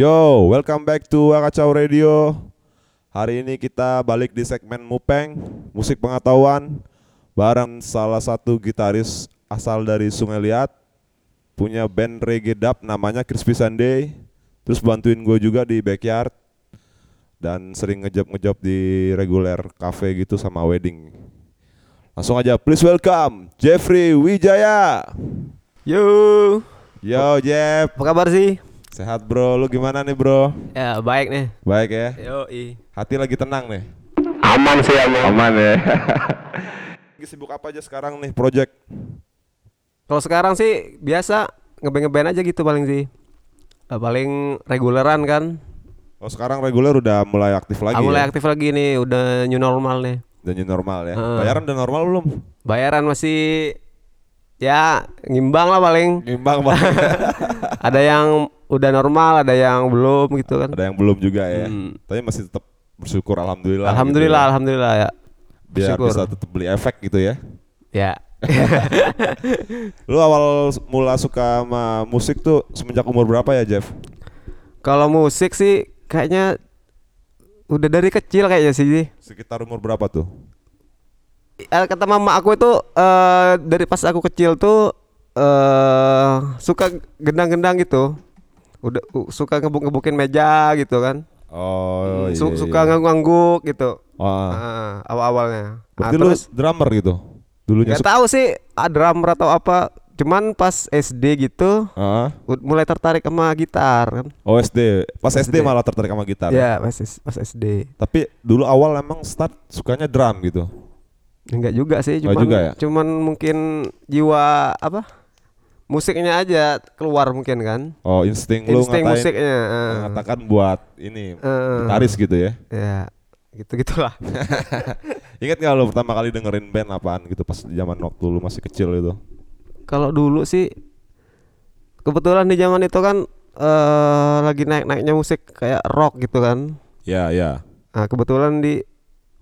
Yo, welcome back to Wakacau Radio. Hari ini kita balik di segmen Mupeng, musik pengetahuan, bareng salah satu gitaris asal dari Sungai Liat, punya band reggae dub namanya Crispy Sunday, terus bantuin gue juga di backyard, dan sering ngejob-ngejob di reguler cafe gitu sama wedding. Langsung aja, please welcome Jeffrey Wijaya. Yo, Yo Jeff, apa kabar sih? Sehat bro, lu gimana nih bro? Ya baik nih. Baik ya? Yo i. Hati lagi tenang nih. Aman sih aman. Aman ya. Lagi sibuk apa aja sekarang nih project? Kalau sekarang sih biasa ngeband ngeband aja gitu paling sih. Eh, paling reguleran kan. Oh sekarang reguler udah mulai aktif lagi Ah, mulai ya? aktif lagi nih, udah new normal nih. Udah new normal ya? Heeh. Bayaran udah normal belum? Bayaran masih ya ngimbang lah paling. Ngimbang banget. Ada yang udah normal, ada yang belum gitu kan. Ada yang belum juga ya? Hmm. Tapi masih tetap bersyukur alhamdulillah. Alhamdulillah, gitu ya. alhamdulillah ya. Biar bersyukur. bisa tetap beli efek gitu ya. Ya. Lu awal mula suka sama musik tuh semenjak umur berapa ya Jeff? Kalau musik sih kayaknya udah dari kecil kayaknya sih. Sekitar umur berapa tuh? Eh, kata mama aku itu eh dari pas aku kecil tuh eh suka gendang-gendang gitu. Udah u- suka ngebuk-ngebukin meja gitu kan. Oh Su- iya, suka iya. ngangguk-ngangguk gitu. Wah. Ah, awal-awalnya. Ah, Berarti lu terus drummer gitu? Dulunya nggak tahu sih ah, drummer atau apa. Cuman pas SD gitu Heeh. u- mulai tertarik sama gitar kan. Oh SD. Pas SD, SD. malah tertarik sama gitar. Ya, pas, pas SD. Tapi dulu awal emang start sukanya drum gitu. Enggak juga sih, Oh, cuman juga ya? cuman mungkin jiwa apa? Musiknya aja keluar mungkin kan. Oh insting, lu Insting ngatain, musiknya. ah. mengatakan buat ini Eh. gitaris gitu ya. Ya, gitu gitulah. Ingat nggak lu pertama kali dengerin band apaan gitu pas zaman waktu lu masih kecil itu? Kalau dulu sih kebetulan di zaman itu kan eh lagi naik-naiknya musik kayak rock gitu kan. Ya ya. Nah, kebetulan di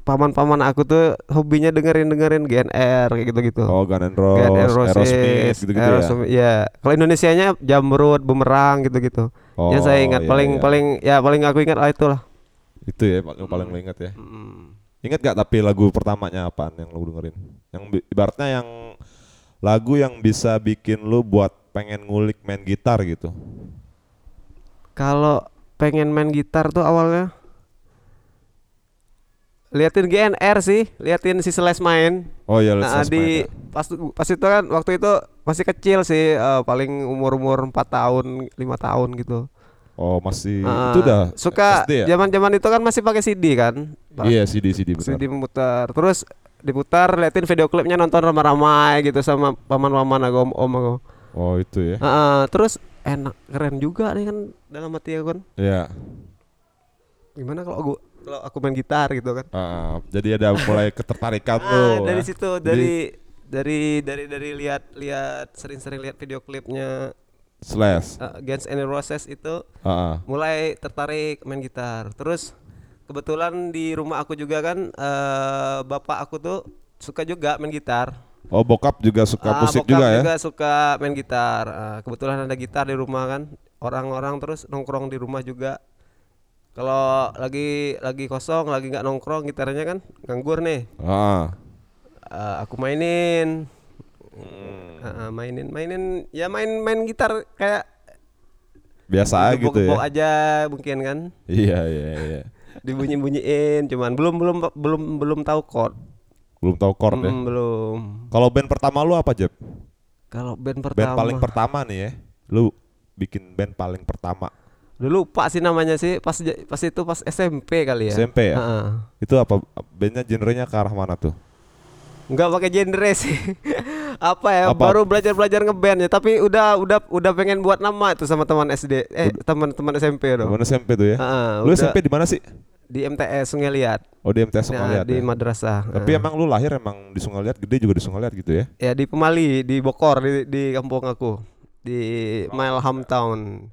paman-paman aku tuh hobinya dengerin-dengerin GNR kayak gitu-gitu. Oh Gun N' Guns N' Roses, Aerosmith gitu-gitu ya. Aerosmith, ya. Kalau Indonesianya Jamrud, Bumerang gitu-gitu. Oh, yang saya ingat iya, paling iya. paling ya paling aku ingat lah itulah. Itu ya paling paling ingat ya. Ingat gak tapi lagu pertamanya apaan yang lu dengerin? Yang ibaratnya yang lagu yang bisa bikin lu buat pengen ngulik main gitar gitu. Kalau pengen main gitar tuh awalnya liatin GNR sih, liatin si Slash main. Oh iya, Nah, di Main ya. pas pas itu kan waktu itu masih kecil sih, eh, paling umur-umur 4 tahun, lima tahun gitu. Oh masih Ah, itu udah suka ya? zaman-zaman itu kan masih pakai CD kan. Iya CD CD benar. CD memutar. Terus diputar liatin video klipnya nonton ramai-ramai gitu sama paman-paman aku om, om aku. Oh itu ya. Heeh, terus enak keren juga nih kan dalam hati aku kan. Iya. Gimana kalau aku kalau aku main gitar gitu kan. Ah, jadi ada mulai ketertarikan Ah, tuh. dari ya. situ dari dari dari dari lihat lihat sering-sering lihat video klipnya slash. uh, Guns N' Roses itu Ah, ah. mulai tertarik main gitar. Terus kebetulan di rumah aku juga kan eh, bapak aku tuh suka juga main gitar. Oh bokap juga suka Ah, musik bokap juga ya? suka main gitar. Ah, kebetulan ada gitar di rumah kan. Orang-orang terus nongkrong di rumah juga. Kalau lagi lagi kosong, lagi nggak nongkrong gitarnya kan nganggur nih. Ah. Ah, aku mainin. Hmm. Ah, mainin mainin ya main main gitar kayak Biasa gitu ya. gebok-gebok aja mungkin kan. Iya iya iya. Dibunyi-bunyiin cuman belum belum belum belum tahu chord. Belum tahu chord ya. Mm, belum. Kalau band pertama lu apa Jeb? Kalau band Band pertama paling pertama nih ya. Lu bikin band paling pertama. Dulu lupa sih namanya sih pas pas itu pas SMP kali ya. SMP ya? Heeh. Itu apa bandnya genrenya ke arah mana tuh? Enggak pakai genre sih. apa ya? Apa? Baru belajar-belajar ngeband ya, tapi udah udah udah pengen buat nama itu sama teman SD. Eh, teman-teman SMP dong. Mana SMP tuh ya? Heeh, lu udah SMP di mana sih? di MTS Sungai Liat. Oh di MTS Nah, Sungai Liat di ya? madrasah. Tapi emang lu lahir emang di Sungai Liat, gede juga di Sungai Liat gitu ya? ya di Pemali, di Bokor di, di kampung aku. Di Mile Hometown.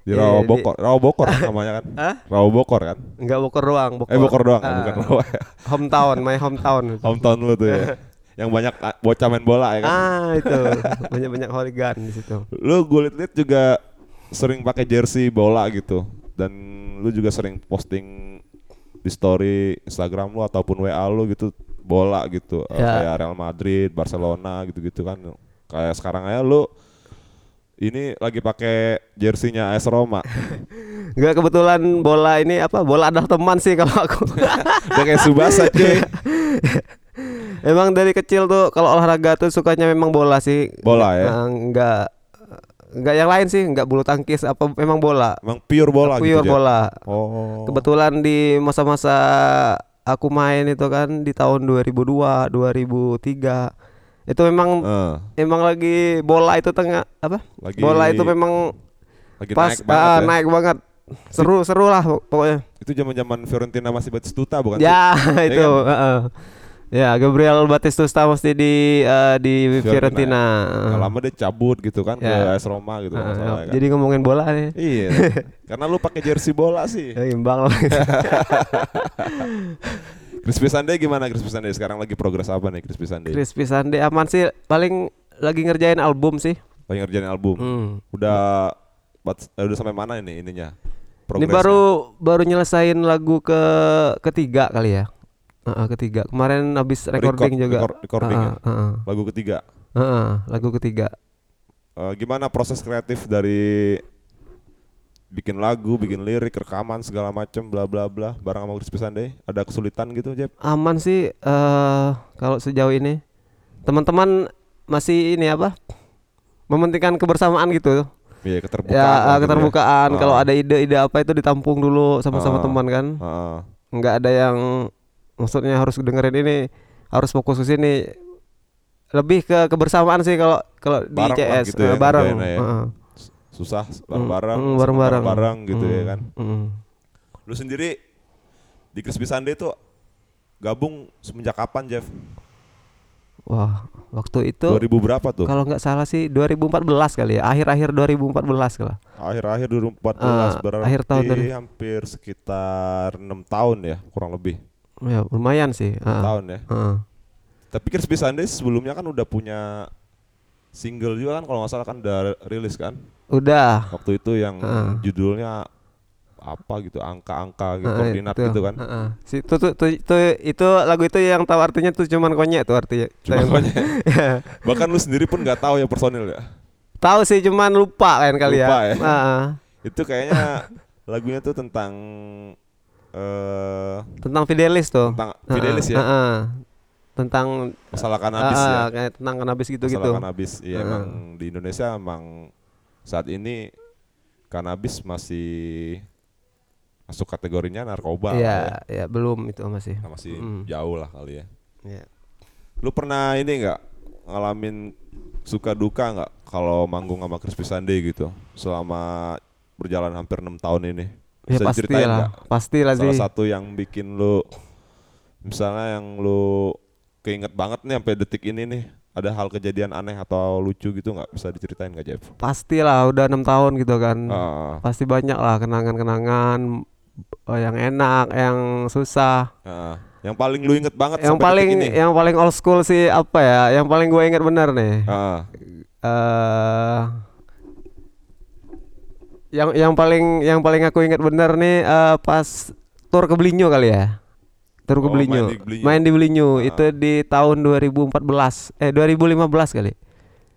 Di Iya, Rawa di- Bokor, Rawa Bokor namanya kan? Hah? Rawa Bokor kan? Enggak Bokor doang, Bokor. Eh Bokor doang, Ah, bukan Rawa. Hometown, my hometown. Hometown lu tuh ya. Yang banyak ah, bocah main bola ya kan? Ah, itu. Banyak-banyak hooligan di situ. Lu gue liat juga sering pakai jersey bola gitu. dan lu juga sering posting di story Instagram lu ataupun WA lu gitu bola gitu Ya. kayak Real Madrid, Barcelona gitu-gitu kan. Kayak sekarang aja lu ini lagi pakai jersinya AS Roma. Enggak kebetulan bola ini apa? Bola adalah teman sih kalau aku. Udah kayak Subasa cuy. Emang dari kecil tuh kalau olahraga tuh sukanya memang bola sih. Bola ya? Enggak enggak yang lain sih, enggak bulu tangkis apa memang bola. Emang pure bola Pure gitu. Bola. Oh. Kebetulan di masa-masa aku main itu kan di tahun 2002, 2003. Itu memang Eh, emang lagi bola itu tengah apa? lagi Bola itu memang lagi pas naik banget ah, ya. naik banget. Seru seru lah pok- pokoknya. Itu zaman-zaman Fiorentina masih Batistuta bukan? Ya, itu. kan? heeh. Ya, Gabriel Batistuta mesti di eh, di Fiorentina. Nggak lama dia cabut gitu kan ke Ya. AS Roma gitu Heeh, kalau nggak salah ya kan. Jadi ngomongin bola nih. Iya. Karena lu pakai jersey bola sih. Ya, imbang lah. Crispy Sunday gimana Crispy Sunday? Sekarang lagi progres apa nih Crispy Sunday? Crispy Sunday aman sih paling lagi ngerjain album sih. Lagi ngerjain album. Hmm. Udah eh, udah sampai mana ini ininya? Ini baru baru nyelesain lagu ke ketiga kali ya. Heeh, ketiga. Kemarin habis recording Record- juga. record- recording ya? Heeh, heeh. lagu ketiga. Heeh, lagu ketiga. Eh, gimana proses kreatif dari bikin lagu, bikin lirik, rekaman segala macem bla bla bla bareng sama Crispy Sunday? Ada kesulitan gitu, Jeb? Aman sih eh kalau sejauh ini. Teman-teman masih ini apa? Mementingkan kebersamaan gitu. Iya, keterbukaan. Ya, gitu ya. keterbukaan. Kalau Ah. ada ide-ide apa itu ditampung dulu sama-sama Ah. teman kan. Heeh. Nggak ada yang maksudnya harus dengerin ini, harus fokus ke sini. Lebih ke kebersamaan sih kalau kalau di CS gitu ya, eh, bareng. ya. Heeh. Susah bareng-bareng, Mm, bareng-bareng. bareng gitu ya Mm, kan. mm. Lu sendiri di Crispy Sunday tuh gabung semenjak kapan, Jeff? Wah, waktu itu 2000 berapa tuh? kalau nggak salah sih 2014 kali ya, akhir-akhir 2014 lah. Akhir-akhir 2014 Ah, berarti akhir tahun dari- hampir sekitar 6 tahun ya, kurang lebih. Ya, lumayan sih. 6 Heeh. tahun ya. Heeh. Tapi Crispy Sunday sebelumnya kan udah punya single juga kan kalau nggak salah kan udah rilis kan Udah. waktu itu yang Heeh. judulnya apa gitu angka-angka gitu Heeh, koordinat itu. gitu kan Heeh. Si itu tuh, tuh, itu itu lagu itu yang tahu artinya tuh cuman konyek tuh artinya. Cuma Yang- konyek. Ya. bahkan lu sendiri pun nggak tahu ya personil ya Tahu sih cuman lupa kan kali Lupa ya. ya. Heeh. itu kayaknya lagunya tuh tentang eh Tentang Fidelis tuh. tentang Fidelis ya heeh. Tentang masalah kanabis ah, ya ah, kayak tentang kanabis gitu-gitu. masalah kanabis iya Heeh. emang di Indonesia emang saat ini kanabis masih masuk kategorinya narkoba Iya, ya belum itu masih. ya. masih Mm. jauh lah kali ya Iya. lu pernah ini nggak ngalamin suka duka nggak kalau manggung sama Crispy Sunday gitu selama berjalan hampir enam tahun ini Ya Bisa pasti lah, nggak? pasti lah salah sih. satu yang bikin lu misalnya yang lu keinget banget nih sampai detik ini nih ada hal kejadian aneh atau lucu gitu nggak bisa diceritain nggak Jeff? Pastilah udah enam tahun gitu kan. Ah, Pasti banyak lah kenangan-kenangan eh, yang enak, yang susah. ah. yang paling lu inget banget yang sampai paling detik ini? yang paling old school sih apa ya? Yang paling gue inget bener nih. Ah, eh yang yang paling yang paling aku ingat bener nih eh, pas tur ke Belinyu kali ya. Ke Oh, Belinyu. main di Belinyu. Main di Belinyu Ah. itu di tahun 2014 eh 2015 kali.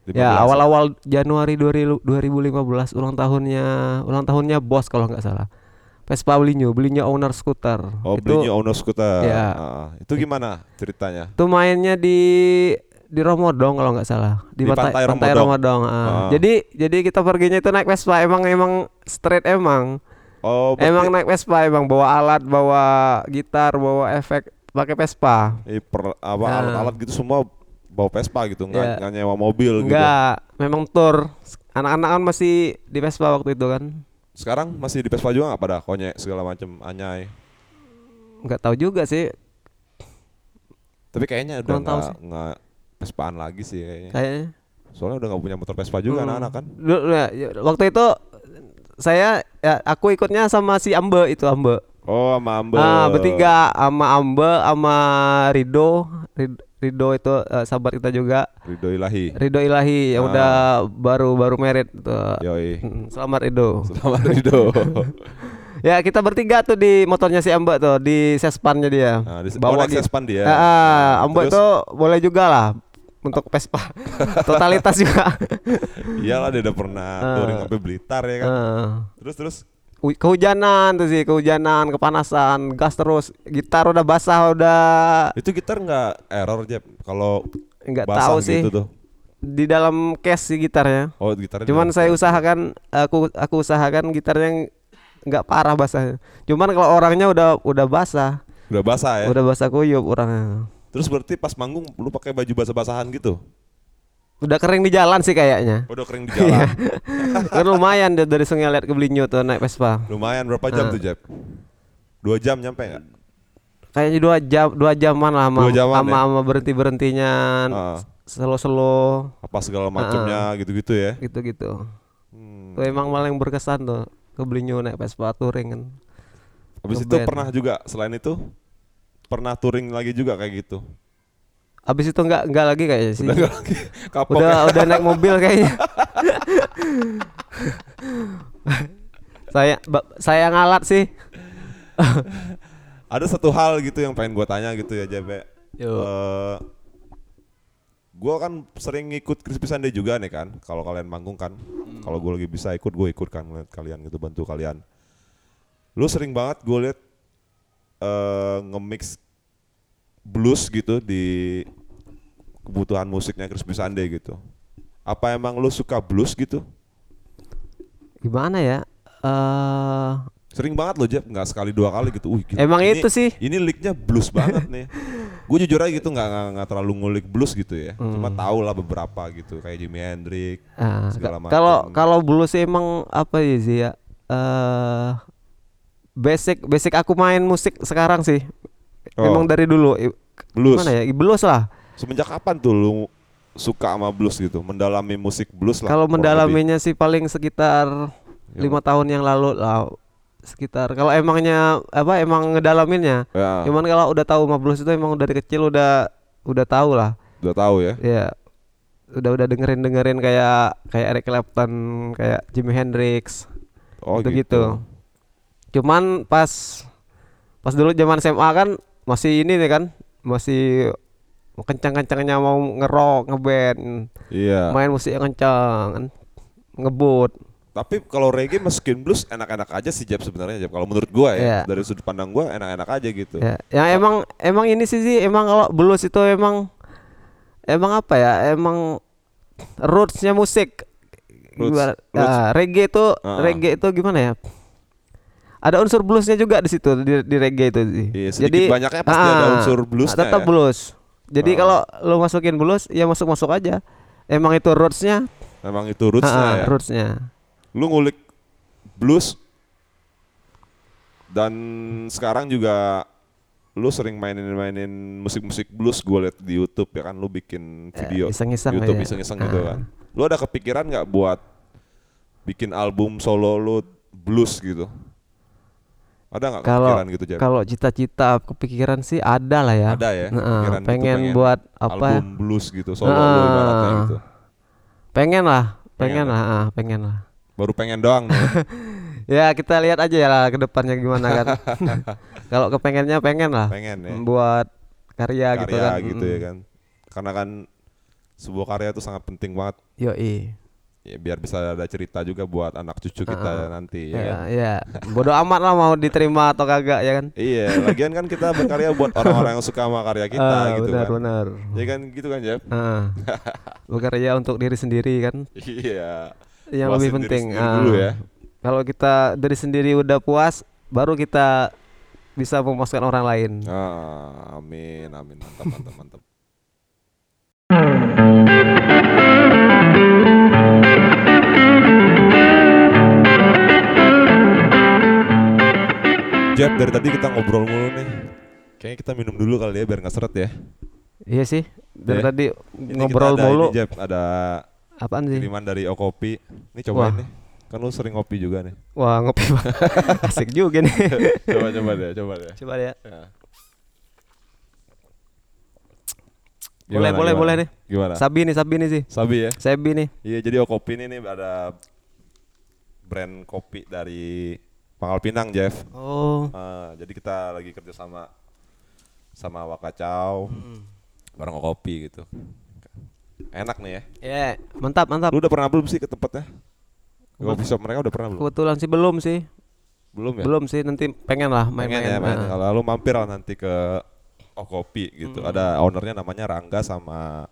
15 Ya awal-awal Januari 2000 2015 ulang tahunnya ulang tahunnya bos kalau nggak salah. Vespa Belinyu, Belinyu owner scooter. Oh, itu belinya owner scooter. Ya. Ah, itu gimana ceritanya? itu mainnya di di Romodong kalau nggak salah Di Pantai Romodong. Romodong, ah. Ah. jadi jadi kita perginya itu naik Vespa emang emang straight emang Oh, emang naik Vespa emang bawa alat bawa gitar bawa efek pakai Vespa eh, per- apa Ah. alat-alat gitu semua bawa Vespa gitu, nggak nggak nyewa mobil gitu. enggak memang tour anak-anak kan masih di Vespa waktu itu kan Sekarang masih di Vespa juga nggak pada konyek segala macam anyai. nggak tahu juga sih Tapi kayaknya udah nggak nggak Vespaan lagi sih kayaknya. kayaknya Soalnya udah nggak punya motor Vespa juga Hmm. anak-anak kan. Dulu- ya, ya, waktu itu saya ya aku ikutnya sama si Ambe itu Ambe Oh, sama Ambe. Ah, bertiga sama Ambe sama Rido. Rid- Rido itu eh, sahabat kita juga. Ridho Ilahi. Rido Ilahi yang Ah. udah baru baru merit tuh. Yoi. Mm, Selamat Rido. Selamat Ridho. Ya kita bertiga tuh di motornya si Ambek tuh di sespannya dia. Nah, di- Bawa oh, dia. Sespan dia. Ah, ah, Nah, Ambek terus? tuh boleh juga lah untuk Vespa. Totalitas juga. Iyalah dia udah pernah Ah. touring sampai Blitar ya kan. Ah. Terus terus Hu- kehujanan tuh sih, kehujanan, kepanasan, gas terus, gitar udah basah udah itu gitar nggak error Jeb kalau nggak tahu sih. gitu tuh. Di dalam case sih gitarnya. Oh gitarnya. Cuman saya usahakan aku aku usahakan gitarnya nggak parah basahnya. Cuman kalau orangnya udah udah basah, udah basah ya. udah basah kuyup orangnya. Terus berarti pas manggung lu pakai baju basah-basahan gitu. Udah kering di jalan sih kayaknya. Udah kering di jalan. kan lumayan dari Sungai Liat ke Belinyu tuh naik Vespa. Lumayan berapa jam Ah. tuh Jeb? Dua jam nyampe nggak? Kayaknya dua jam dua jaman lah sama Dua jaman sama, ya? sama berhenti berhentinya Ah. selo selo Apa segala macamnya gitu-gitu ya. gitu gitu. Hmm. Tuh emang paling berkesan tuh ke Belinyu naik Vespa touring kan. Habis itu ngeband. pernah juga selain itu pernah touring lagi juga kayak gitu. Abis itu nggak nggak lagi kayaknya sih. Udah lagi kapok udah ya. udah naik mobil kayaknya. saya saya ngalat sih. Ada satu hal gitu yang pengen gua tanya gitu ya ya. Yo. Eh, gua kan sering ngikut Crispy Sunday juga nih kan. Kalau kalian manggung kan. Kalau gua lagi bisa ikut, gue ikut kan kalian gitu bantu kalian. Lu sering banget gue liat eh nge-mix blues gitu di kebutuhan musiknya Crispy Sunday gitu. Apa emang lu suka blues gitu? Gimana ya? Eh Sering banget lo Jeb, nggak sekali dua kali gitu. Wih, gila, Emang ini- itu sih. Ini licknya blues banget nih. Gue jujur aja gitu nggak nggak- terlalu ngulik blues gitu ya. Cuma tahu lah beberapa gitu kayak Jimi Hendrix. ah, segala macam. kalau kalau blues emang apa ya sih ya? Eh basic basic aku main musik sekarang sih. Oh. Emang dari dulu. Blues. Gimana ya? Blues lah. Semenjak kapan tuh lu suka sama blues gitu? Mendalami musik blues lah. Kalau lebih. mendalaminya sih paling sekitar Ya. lima tahun yang lalu lah sekitar kalau emangnya apa emang ngedalaminnya Ya, cuman kalau udah tahu sama blues itu emang dari kecil udah udah tahu lah udah tahu ya. ya udah udah dengerin dengerin kayak kayak Eric Clapton kayak Jimi Hendrix Oh gitu gitu. Cuman pas pas dulu zaman SMA kan masih ini nih kan masih kencang-kencangnya mau ngerok ngeband Iya. main musik yang kencang kan ngebut Tapi kalau reggae masukin blues enak-enak aja sih Jeb sebenarnya Jeb. Kalau menurut gua ya, Iya. dari sudut pandang gua enak-enak aja gitu. Ya, yang emang emang ini sih sih emang kalau blues itu emang emang apa ya? Emang rootsnya musik. Roots- Gimana- roots. Nah, reggae itu Ah. reggae itu gimana ya? Ada unsur bluesnya juga di situ di, di reggae itu sih. Iya, sedikit banyaknya pasti ada unsur bluesnya Tetap ya. blues. Jadi Ah. kalau lu masukin blues ya masuk masuk aja. Emang itu rootsnya. Memang itu rootsnya Ah, ya. Rootsnya. Lu ngulik blues dan sekarang juga lu sering mainin-mainin musik-musik blues gue liat di YouTube ya kan lu bikin video Ya, iseng-iseng YouTube aja. iseng-iseng gitu Ah. kan. Lu ada kepikiran nggak buat bikin album solo lu blues gitu? Ada nggak kepikiran gitu Jeb? kalau cita-cita kepikiran sih ada lah ya. Ada ya, Nah, gitu, pengen, pengen buat apa? ya? album blues gitu solo Ah. ibaratnya gitu. Pengen lah, Pengen pengen, lah, ah, pengen lah. Baru pengen doang nih. Ya kita lihat aja ya lah ke depannya gimana kan. Kalau kepengennya pengen lah. pengen ya. Buat karya, gitu Karya kan. gitu ya kan. Karena kan sebuah karya itu sangat penting banget Yoi. Ya biar bisa ada cerita juga buat anak cucu kita nanti ya. Ya, kan? ya. Bodoh amat lah mau diterima atau kagak ya kan. Iya, lagian kan kita berkarya buat orang-orang yang suka sama karya kita Ah, gitu benar, kan. benar. Ya kan gitu kan, Jeb? Ah. Bekerja untuk diri sendiri kan. Iya. Yang Puasin lebih penting. Ah. dulu ya. Kalau kita dari sendiri udah puas, baru kita bisa memuaskan orang lain. Ah, amin, amin. Mantap, mantap, mantap. Jeb, dari tadi kita ngobrol mulu nih. Kayaknya kita minum dulu kali ya biar nggak seret ya. Iya sih. Dari Ya. tadi Ini ngobrol ada mulu. Ini, Jeb, ada Apaan sih? kiriman dari Okopi. Ini cobain Wah. nih. Kan lu sering ngopi juga nih. Wah ngopi Bang. asik juga nih. coba coba deh, coba deh. Coba ya. Ya. Boleh, Gimana, boleh, boleh nih. Gimana? Sabi nih, Sabi nih sih. Sabi ya. Sabi nih. Iya, jadi Okopi ini nih ada brand kopi dari Pangkal Pinang, Jeff. Oh. Ah, jadi kita lagi kerja sama sama Wakacau, bareng kopi gitu. Enak nih ya. Ya, mantap mantap. Lu udah pernah belum sih ke tempatnya? Coffee shop mereka udah pernah belum? Kebetulan sih belum sih. Belum ya? Belum sih nanti pengen lah Pengen main-main. ya, main. Ah. Kalau lu mampir lah nanti ke Oh Kopi gitu. Ada ownernya namanya Rangga sama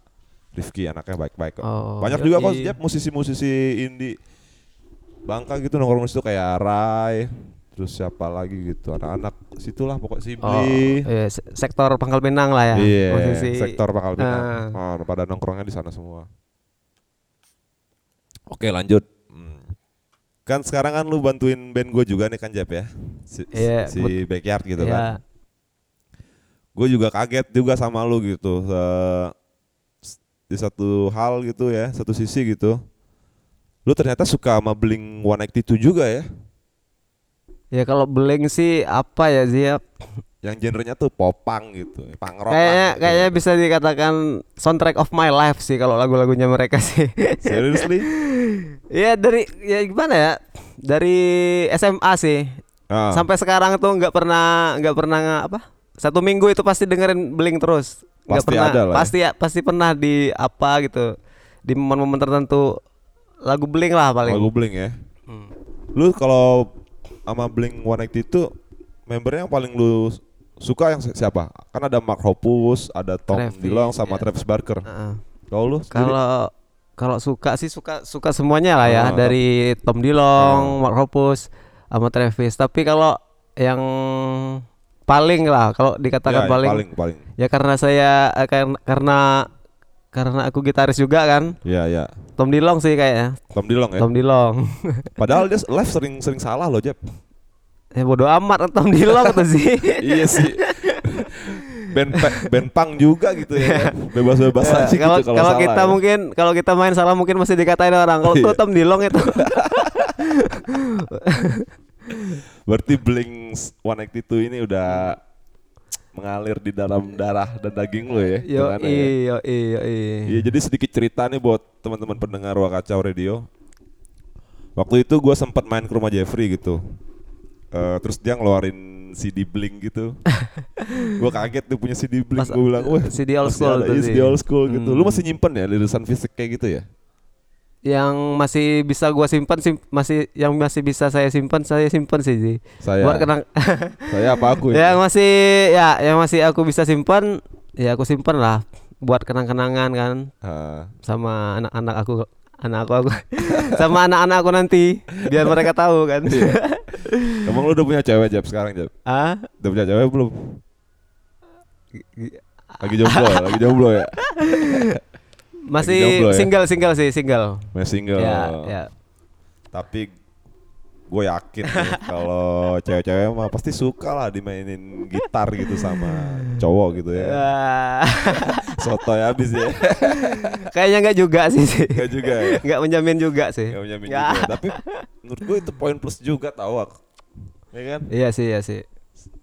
Rifki anaknya baik-baik kok. Oh, Banyak juga kok yoi. Jep, musisi-musisi indie Bangka gitu nongkrong di situ kayak Rai, terus siapa lagi gitu anak-anak situlah pokok Oh, Sibli. iya, se- sektor Pangkal Pinang lah ya. Iya, sektor Pangkal Pinang. Ah. Oh, pada nongkrongnya di sana semua. Oke, lanjut. Hmm. Kan sekarang kan lu bantuin band gue juga nih kan Jep ya. Si, Iya, si Backyard gitu Iya. kan. Gue juga kaget juga sama lu gitu. Se- di satu hal gitu ya, satu sisi gitu. Lu ternyata suka sama Blink 182 juga ya. Ya kalau beling sih apa ya Ziap? Yang genrenya tuh popang gitu, punk rock Kayaknya gitu. kayaknya bisa dikatakan soundtrack of my life sih kalau lagu-lagunya mereka sih. Seriously? ya dari ya gimana ya? Dari SMA sih. Ah. Sampai sekarang tuh nggak pernah nggak pernah apa? Satu minggu itu pasti dengerin beling terus. Nggak Pasti pernah, ada lah ya. Pasti pasti pernah di apa gitu. Di momen-momen tertentu lagu beling lah paling. Lagu Blink ya. Hmm. Lu kalau sama Blink 182 itu membernya yang paling lu suka yang si- siapa? Kan ada Mark Hoppus, ada Tom Travis, DeLonge sama ya. Travis Barker. Heeh. Kalau lu? Kalau kalau suka sih suka suka semuanya lah ya Ah. dari Tom DeLonge, Mark Hoppus, sama Travis. Tapi kalau yang paling lah kalau Ya, dikatakan yang paling, paling paling. ya karena saya eh, karena karena karena aku gitaris juga kan. Iya, iya. Tom DeLonge sih kayaknya. Tom DeLonge ya. Tom DeLonge. Padahal dia live sering sering salah loh, Jep. ya bodo amat Tom DeLonge tuh sih. iya sih. band pe- band punk juga gitu ya. Bebas-bebas Ya, aja kalau gitu kalau kita ya. mungkin kalau kita main salah mungkin masih dikatain orang. Kalau tuh Iya. Tom DeLonge itu Berarti Blink 182 ini udah mengalir di dalam darah dan daging lo ya. yo ya? yo yo Iya jadi sedikit cerita nih buat teman-teman pendengar Wakacau Radio. Waktu itu gue sempat main ke rumah Jeffrey gitu. Eh, terus dia ngeluarin CD Blink gitu. gue kaget tuh punya CD Blink. Gue bilang, wah CD old school ada, tuh iya, sih." CD old school gitu. Lu Hmm. masih nyimpen ya lirisan fisik kayak gitu ya? Yang masih bisa gua simpan sim masih yang masih bisa saya simpan saya simpan sih sih Saya, buat kenang saya apa aku ini? yang masih ya yang masih aku bisa simpan ya aku simpan lah buat kenang-kenangan kan Ah, sama anak-anak aku anak aku, aku sama anak-anak aku nanti biar mereka tahu kan Iya. Emang lu udah punya cewek Jab sekarang Jab? ah Udah punya cewek belum? Lagi jomblo, ya? lagi jomblo ya? Masih ya? single single sih single Masih single. ya ya Tapi gue yakin kalau cewek-cewek mah pasti suka lah dimainin gitar gitu sama cowok gitu ya. Ah, Sotoy habis ya. kayaknya nggak juga sih sih Gak juga ya. nggak menjamin juga sih Gak menjamin Ya. juga. Tapi menurut gue itu poin plus juga tau aku. Ya kan? iya sih iya sih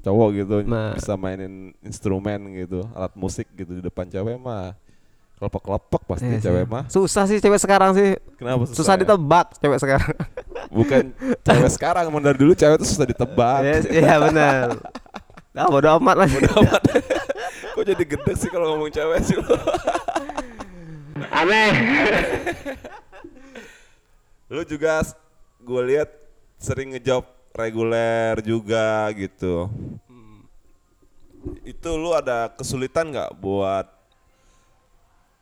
Cowok gitu Ma- bisa mainin instrumen gitu, alat musik gitu di depan cewek mah kelepek-kelepek pasti Iya sih. cewek mah. susah sih cewek sekarang sih Kenapa susah? susah ya? ditebak cewek sekarang Bukan cewek sekarang, emang dari dulu cewek tuh susah ditebak. Yes, iya benar ah bodo amat lah Kok jadi gede sih kalau ngomong cewek sih lo? aneh Lu juga gue lihat sering ngejob reguler juga gitu. Itu lu ada kesulitan nggak buat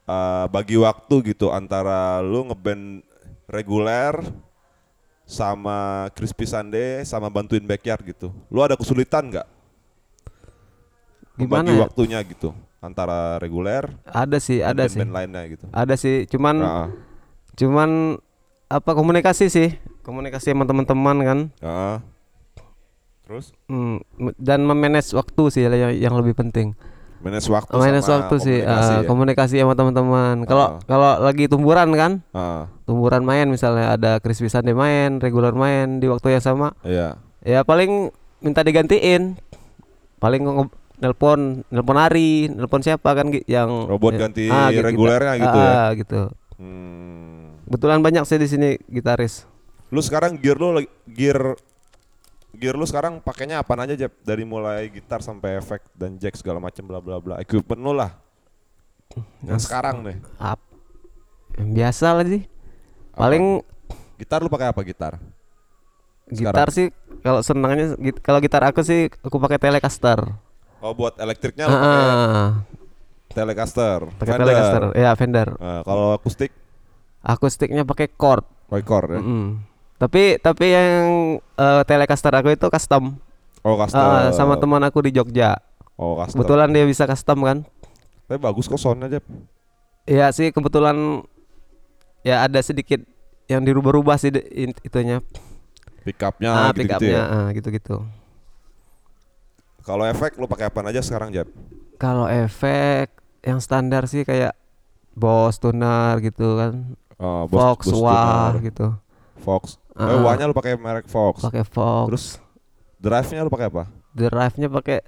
uh, bagi waktu gitu antara lu ngeband reguler sama Crispy Sunday sama bantuin backyard gitu. Lu ada kesulitan nggak gimana membagi ya? waktunya gitu antara reguler ada sih ada sih band-band lainnya gitu? ada sih cuman Heeh. cuman apa komunikasi sih komunikasi sama teman-teman kan Heeh. Terus Hmm, dan memanage waktu sih yang, yang lebih penting manage waktu sama waktu sih komunikasi ah, ya? komunikasi sama teman-teman kalau Ah. kalau lagi tumburan kan Heeh. tumburan main misalnya ada Crispy Sunday main regular main di waktu yang sama Iya. ya paling minta digantiin paling nelpon nelpon Ari nelpon siapa kan yang Robot ya, ganti gitu, regulernya kita- gitu ya? ah, gitu Hmm. kebetulan banyak sih di sini gitaris Lu sekarang gear lu gear gear lu sekarang pakainya apa aja Jeb? Dari mulai gitar sampai efek dan jack segala macam bla bla bla. Equipment lu lah. Yang sekarang nih. Ap yang biasa lah sih. Paling Gitar lu pakai apa gitar? gitar sih kalau senangnya git- kalau gitar aku sih aku pakai Telecaster. Oh buat elektriknya lu pakai Ah, Telecaster. pakai. Telecaster. Ya, Fender. Nah, kalau akustik Akustiknya pakai chord. pakai core ya. Mm. Tapi tapi yang eh, Telecaster aku itu custom. Oh custom. Ah, sama teman aku di Jogja. Oh custom. Kebetulan dia bisa custom kan. Tapi bagus kok soundnya Jeb. Iya sih kebetulan ya ada sedikit yang dirubah-rubah sih itunya. Pickupnya ah, gitu-gitu pickupnya ya. ah, gitu-gitu. Kalau efek lu pakai apa aja sekarang Jeb? Kalau efek yang standar sih kayak Boss tuner gitu kan. Oh, Fox, wah tuner, gitu. Fox. Eh, wahnya lu pakai merek Fox. Pakai Fox. Terus drive-nya lu pakai apa? drive-nya pakai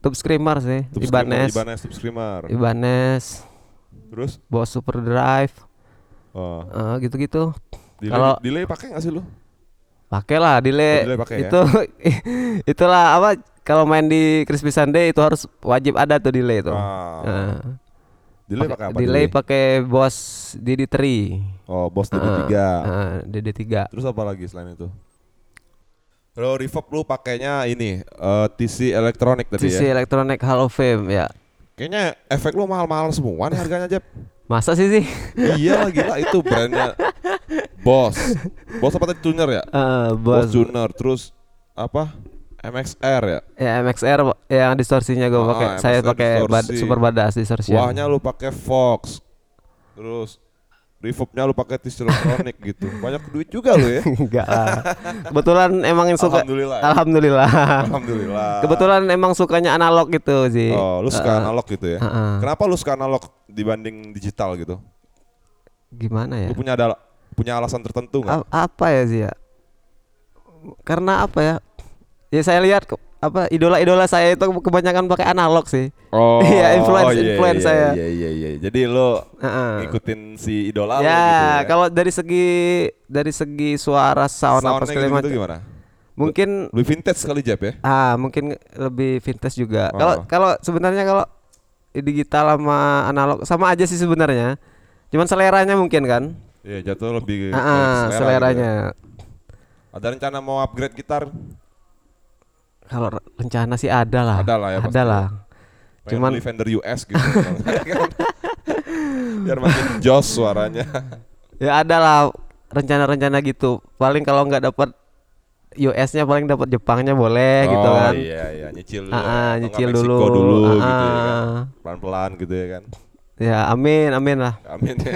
tube screamer sih, Tube screamer, Ibanez. Ibanez tube screamer. Ibanez, Terus Boss Super Drive, oh, ah, gitu-gitu. Kalau- delay pakai nggak sih lu? Pakai lah delay. Oh, delay pakai ya? itu itulah apa kalau main di Crispy Sunday itu harus wajib ada tuh delay itu. Ah, Ah. Delay Pakai- apa? delay pakai Boss DD3. Oh, Boss Ah, DD3. ah, DD3. Terus apa lagi selain itu? Kalau reverb lu pakainya ini eh, TC elektronik tadi CC ya. Electronic Hall of Fame ya. Kayaknya efek lu mahal-mahal semua nih harganya Jeb. Masa sih sih? iya lah gila itu brandnya Boss. Boss apa tadi tuner ya? Eh, Boss Boss tuner terus apa? MXR ya. ya MXR yang distorsinya gue Ah, pakai. MXR Saya pakai bad, super badas distorsi. Wahnya lu pakai Fox. Terus reverbnya lu pakai TC elektronik gitu. Banyak duit juga lu ya. Enggak lah. Kebetulan emang suka Alhamdulillah. ya. Alhamdulillah. Alhamdulillah. Kebetulan emang sukanya analog gitu sih. Oh, lu suka Eh, analog gitu ya? Heeh. Kenapa lu suka analog dibanding digital gitu? Gimana ya? Lu punya ada punya alasan tertentu nggak? Apa ya sih ya? Karena apa ya? Ya saya lihat kok apa idola-idola saya itu kebanyakan pakai analog sih. Oh, Iya, influence- iya, influence iya, saya. Iya, iya, iya. Jadi lu Heeh. ngikutin si idola ya, gitu ya? kalau dari segi dari segi suara sound apa segala gitu-gitu macam. gimana? Mungkin Lebih vintage kali Jeb ya? ah mungkin lebih vintage juga. Kalau Oh. kalau sebenarnya kalau digital sama analog sama aja sih sebenarnya. Cuman seleranya mungkin kan. Iya, jatuh lebih ke Ah, ah, selera seleranya. gitu ya. Ada rencana mau upgrade gitar? Kalau re- rencana sih ada lah. Ada lah ya, Ada lah. Cuman- beli US gitu. Biar makin jos suaranya. Ya ada lah rencana-rencana gitu. Paling kalau nggak dapat US-nya paling dapat Jepangnya boleh gitu oh, kan. iya iya nyicil dulu. Ah, ya. ah, nyicil dulu. Meksiko dulu Ah, gitu ya kan. Pelan-pelan gitu ya kan. Ya amin amin lah. Amin ya.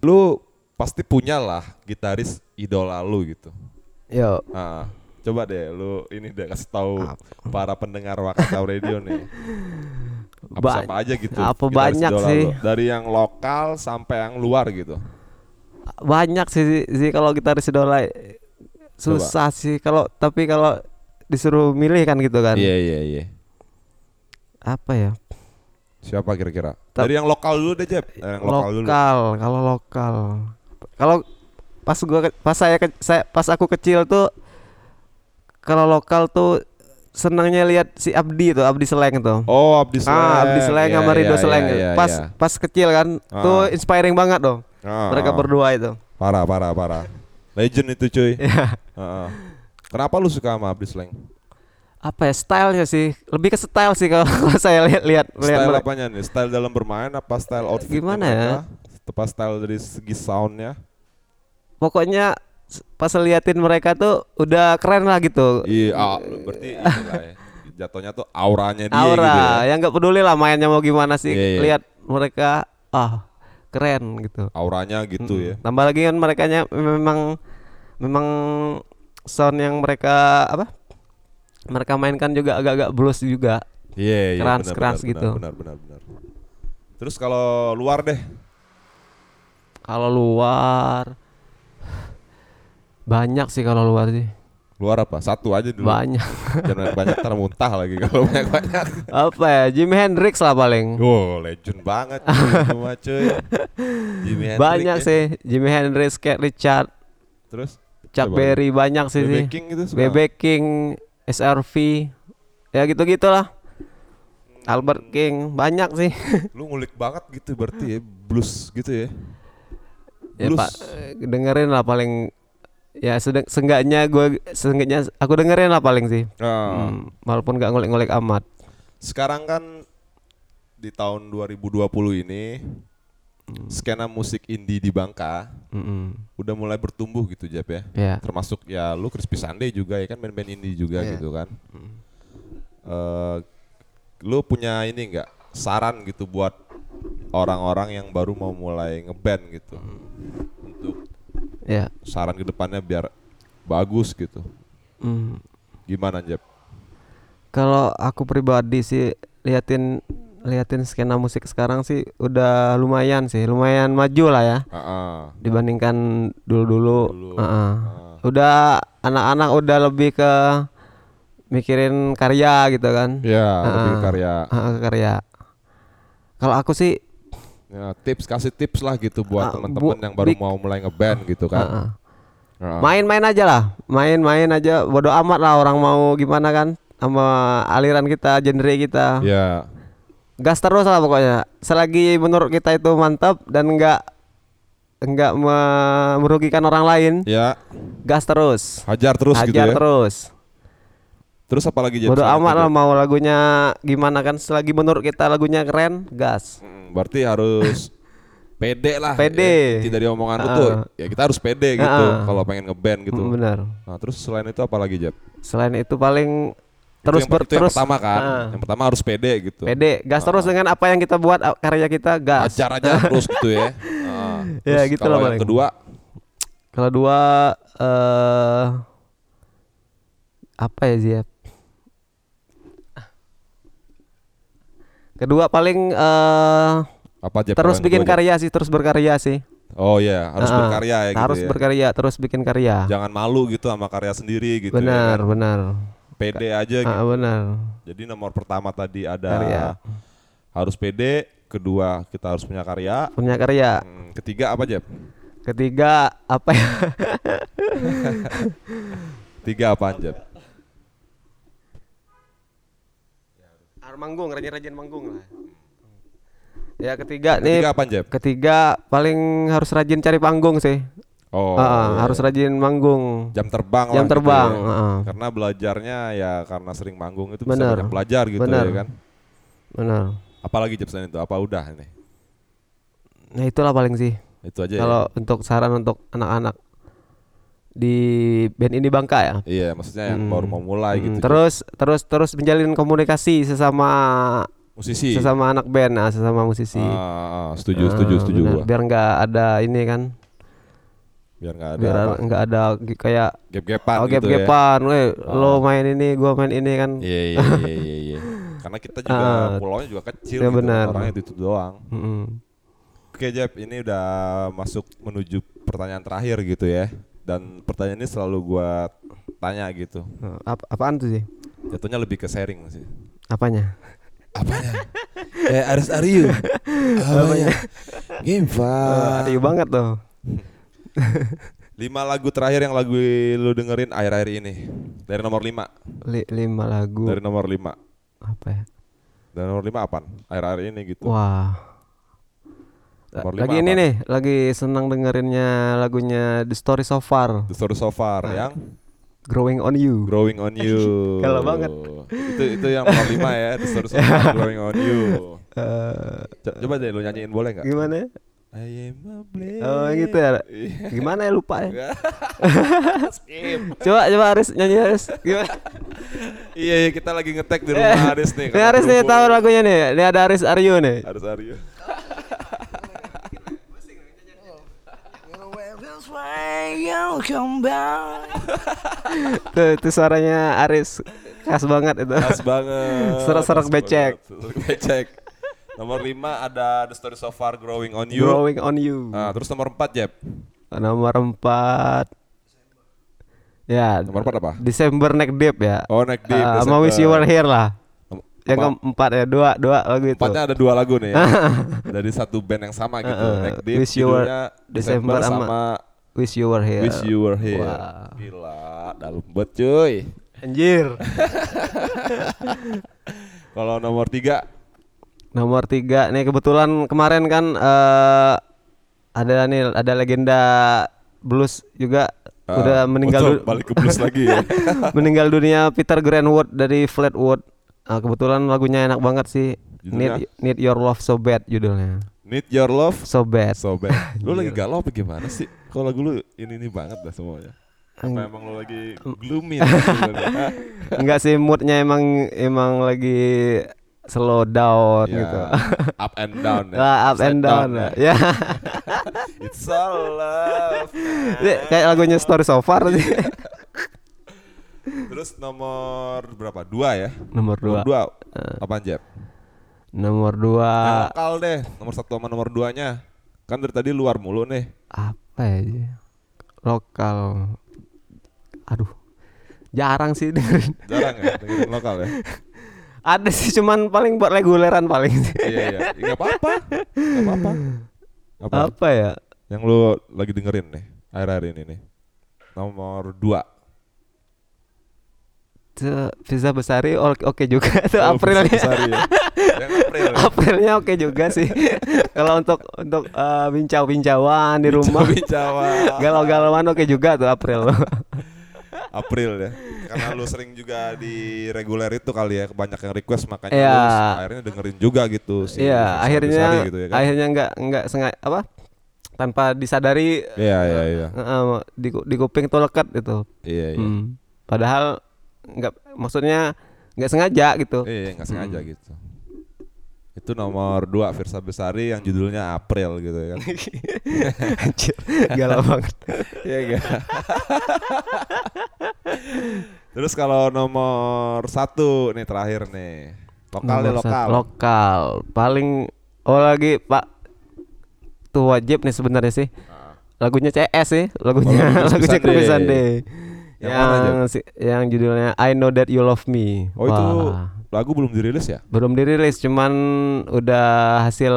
lu pasti punya lah gitaris idola lu gitu. Yo. Ah, coba deh lu ini deh kasih tahu para pendengar Wakatau Radio nih. Apa Ba- siapa aja gitu. apa banyak sih. lu. Dari yang lokal sampai yang luar gitu. Banyak sih sih kalau kita idola susah sih kalau tapi kalau disuruh milih kan gitu kan. Iya iya iya. Apa ya? Siapa kira-kira? Dari yang lokal dulu deh, Jeb. Dari yang lokal, dulu. lokal kalau lokal kalau pas gua pas saya, saya pas aku kecil tuh kalau lokal tuh senangnya lihat si Abdi tuh Abdi Seleng tuh Oh, Abdi Sleng. ah Abdi Seleng Iya, sama Rido iya, Seleng iya, iya, pas iya. pas kecil kan Ah. tuh inspiring banget dong Ah, mereka ah. berdua itu Parah, parah, parah. Legend itu cuy. ya Heeh. Kenapa lu suka sama Abdi Sleng? apa ya stylenya sih lebih ke style sih kalau saya lihat lihat lihat Style mereka. apanya nih? Style dalam bermain apa style outfit Gimana ya? Apa style dari segi soundnya? pokoknya pas liatin mereka tuh udah keren lah gitu Iya, ah, berarti ya. Jatuhnya tuh auranya dia aura gitu ya. yang nggak peduli lah mainnya mau gimana sih Iya, iya. lihat mereka ah keren gitu Auranya gitu ya. tambah lagi kan mereka memang memang sound yang mereka apa mereka mainkan juga agak-agak blues juga Iya, iya. Keras- benar, keras benar, gitu. Benar, benar, benar. Terus kalau luar deh, kalau luar banyak sih kalau luar sih luar apa? Satu aja dulu. banyak Jangan banyak termuntah lagi kalau banyak-banyak. apa ya Jimi Hendrix lah paling Wow, legend banget itu mah cuy. Jimi Hendrix banyak ya. sih Jimi Hendrix kayak Richard Terus Chuck Coba. Berry banyak sih sih. BB King gitu suka BB King, SRV, ya gitu gitulah. Albert King banyak sih. Lu ngulik banget gitu berarti ya blues gitu ya. ya pak dengerin lah paling ya sedeng, seenggaknya gue seenggaknya aku dengerin lah paling sih. Nah, Hmm, walaupun nggak ngulik-ngulik amat. Sekarang kan di tahun 2020 ini skena musik indie di Bangka Mm-mm. udah mulai bertumbuh gitu Jap ya. Ya. Termasuk ya lu Crispy Sunday juga ya kan band-band indie juga Iya. gitu kan. Eh, lu punya ini nggak saran gitu buat orang-orang yang baru mau mulai ngeband gitu untuk Ya. saran ke depannya biar bagus gitu. Hmm. Gimana Jap? Kalau aku pribadi sih liatin liatin skena musik sekarang sih udah lumayan sih, lumayan maju lah ya Ah, dibandingkan dulu-dulu. Dulu. Heeh. ah. Udah anak-anak udah lebih ke mikirin karya gitu kan. Ya, lebih Ah. karya. Heeh, ke karya. Kalau aku sih Ya, tips kasih tips lah gitu buat Ah, teman-teman bu- yang baru bik- mau mulai ngeband gitu kan. heeh. Ah. main-main aja lah, main-main aja. Bodoh amat lah orang mau gimana kan sama aliran kita, genre kita. Ya, gas terus lah pokoknya selagi menurut kita itu mantap dan enggak enggak me- merugikan orang lain ya, gas terus hajar terus gitu hajar ya. terus Terus apa lagi selain amat itu, lah mau lagunya gimana kan selagi menurut kita lagunya keren gas Mm, berarti harus pede lah. Pede. Ya. Tidak di omongan lu Ah. tuh, ya kita harus pede gitu Ah. kalau pengen ngeband gitu. Mm, benar Nah, terus selain itu apa lagi Jap? selain itu paling Itu terus yang, ber, itu yang terus pertama kan. Ah. Yang pertama harus pede gitu. pede gas terus Ah. dengan apa yang kita buat karya kita gas Hajar aja terus gitu ya. Ah. Ya, Terus gitu kalau lah yang paling. kedua, kalau dua eh apa ya Ziap? Kedua paling eh apa Jap? terus bikin kedua, karya sih, terus berkarya sih. Oh iya, harus Ah, berkarya ya gitu harus ya. berkarya, terus bikin karya. Jangan malu gitu sama karya sendiri gitu benar, ya. kan. benar. Pede aja gitu. Ah, benar. Jadi nomor pertama tadi ada Karya. harus pede, kedua kita harus punya karya, Punya karya. Hmm, ketiga apa Jeb? Ketiga apa ya? Tiga apa Jeb? Manggung, rajin-rajin manggung lah. Ya ketiga nih Ketiga apa Jeb? ketiga paling harus rajin cari panggung sih. Oh, ah, iya. harus rajin manggung. jam terbang Jam lah gitu terbang, ya. ah. Karena belajarnya ya karena sering manggung itu bisa banyak belajar gitu Benar. ya kan. Benar. Apalagi Jeb selain itu? Apa udah ini? Nah, itulah paling sih. Itu aja Kalau untuk saran untuk anak-anak di band ini Bangka ya. ya. Iya, maksudnya yang Hmm. baru mau mulai Hmm, gitu. Terus terus terus menjalin komunikasi sesama musisi. sesama anak band, nah, sesama musisi. Ah, ah, setuju, setuju, Ah, setuju benar. gua. Biar nggak ada ini kan, Biar nggak ada biar nggak ada kayak gap-gapan oh, gitu ya. gap-gapan, weh, lo Ah. main ini, gua main ini kan. Iya iya iya iya. iya. Karena kita juga Ah. pulaunya juga kecil Ya, gitu, benar. orangnya itu doang. Mm-mm. Oke Jeb, ini udah masuk menuju pertanyaan terakhir gitu ya. Dan pertanyaan ini selalu gua tanya gitu. Nah, ap- apaan tuh sih? Jatuhnya lebih ke sharing sih. Apanya? Apanya? eh harus Aryu. Apanya? Game Uh, Aduh banget tuh. Lima lagu terakhir yang lagu lu dengerin akhir-akhir ini. Dari nomor lima. Li- lima lagu. Dari nomor lima. Apa ya? Dari nomor lima apaan? Akhir-akhir ini gitu. Wah. Nomor lagi ini apa? nih, lagi senang dengerinnya lagunya The Story So Far, The Story So Far Ah. yang Growing on You. Growing on You. Galau banget. Itu itu yang nomor 5 ya, The Story So Far Growing on You. Co- Coba deh lu nyanyiin boleh nggak? gimana? I am a blade. Oh gitu ya. Iya. Gimana ya lupa ya? Skip. Coba coba Aris nyanyi Aris. Gimana? Iya, iya, kita lagi ngetek di rumah Aris nih. Ini Aris nih tahu lagunya nih. Ini ada Aris Aryo nih. Harus Aryo. Tuh, itu suaranya Aris khas banget itu. Khas banget. Serak-serak becek. becek. Nomor 5 ada The Story So Far Growing on You. Growing on You. Nah, terus nomor 4 Jeb. Nomor empat. Ya, Nomor 4 apa? Desember Neck Deep ya. Oh, Neck Deep. Ah, sama Wish You Were Here lah. Yang keempat ya, dua dua lagu itu. Empatnya ada dua lagu nih ya. Dari satu band yang sama gitu. Heeh. Neck Deep Wish You Were judulnya December December sama sama Wish You Were Here. Wish You Were Here. Wah. Gila, dalam banget cuy. Anjir. Kalau nomor tiga, Nomor tiga nih kebetulan kemarin kan eh ada nih ada legenda blues juga ah, udah meninggal betul, du- balik ke blues lagi ya. meninggal dunia Peter Greenwood dari Fleetwood. Ah, kebetulan lagunya enak banget sih. Judulnya? Need Need Your Love So Bad judulnya. Need Your Love So Bad. So bad. Lu lagi Anjir. galau apa gimana sih? Kalau lagu lu ini ini banget dah semuanya. Apa emang lu lagi gloomy? Enggak sih moodnya emang emang lagi slow down Ya, gitu. up and down ya. Lah, up and Upside down. ya. ya. It's all love. Kayak lagunya Story So Far sih. Terus nomor berapa? Dua ya? Nomor dua. Nomor dua. Apa Jeb? Nomor Yang dua lokal deh. Nomor satu sama nomor duanya. Kan dari tadi luar mulu nih. apa ya? Lokal. Aduh. Jarang sih dengerin. Jarang ya dengerin lokal ya. Ada sih cuman paling buat reguleran paling sih. iya iya. Enggak apa-apa. Enggak apa-apa. Apa? Apa ya? Yang lu lagi dengerin nih akhir-akhir ini nih. Nomor dua. Tuh, Visa Besari oke oke juga tuh Oh, Aprilnya. Besari ya. Yang April ya. Aprilnya oke juga sih. Kalau untuk untuk eh, bincau-bincauan di rumah, Jawa. galau-galauan oke juga tuh April. April ya. Karena lu sering juga di reguler itu kali ya, banyak yang request makanya Iya. lu akhirnya dengerin juga gitu sih. Iya, akhirnya gitu ya kan. akhirnya nggak nggak sengaja apa? Tanpa disadari Iya iya iya. eh, di ku- di kuping tuh lekat gitu. Iya iya. Hmm. Padahal nggak maksudnya nggak sengaja gitu. Iya, nggak sengaja gitu. Itu nomor dua Firsa Besari yang judulnya April gitu ya kan. Anjir, galau banget. Iya enggak? Terus kalau nomor satu nih terakhir nih. Lokal deh Nomor lokal. satu, lokal. Paling oh lagi Pak tuh wajib nih sebenarnya sih. Lagunya CS sih, lagunya Oh, lagu lagunya Kripis Kripis Sunday. Yang mana? Yang si- yang judulnya I Know That You Love Me. Oh itu Wah, lagu belum dirilis ya? belum dirilis cuman udah hasil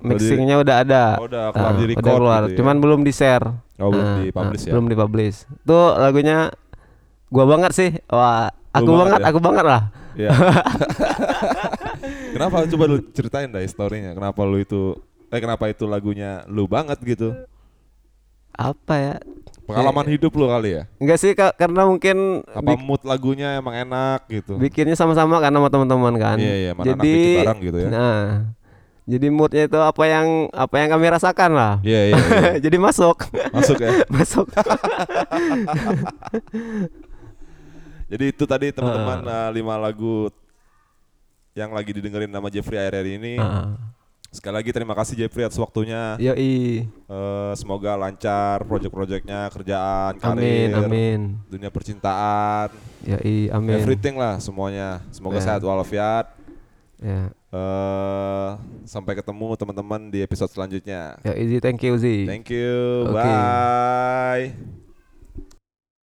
mixingnya udah ada. Oh, udah keluar di udah keluar. gitu ya? Cuman belum di share. Oh, belum dipublish ya? Belum dipublish. Tuh lagunya gua banget sih. Wah, aku Lu banget banget, ya? aku banget lah. Iya. kenapa coba lu ceritain dah historinya? Kenapa lu itu eh kenapa itu lagunya lu banget gitu? Apa ya? Pengalaman hidup lu kali ya? Enggak sih Kak, karena mungkin Apa mood lagunya emang enak gitu? bikinnya sama-sama kan sama teman-teman kan. Iya, iya, mana jadi bikin bareng gitu ya. Nah, jadi moodnya itu apa yang apa yang kami rasakan lah. Iya iya. iya. jadi masuk, Masuk ya. masuk. Jadi itu tadi teman-teman eh, lima lagu yang lagi didengerin nama Jeffrey hari ini. Ah. Sekali lagi terima kasih Jeffrey atas waktunya. Yoi. Eh, semoga lancar project-projectnya, kerjaan, Amin, karir, amin. dunia percintaan, Yoi, amin. everything lah semuanya. Semoga Ya. sehat walafiat. Ya. Eh, sampai ketemu teman-teman di episode selanjutnya. Ya, easy, thank you, Zi. Thank you. Oke. Bye.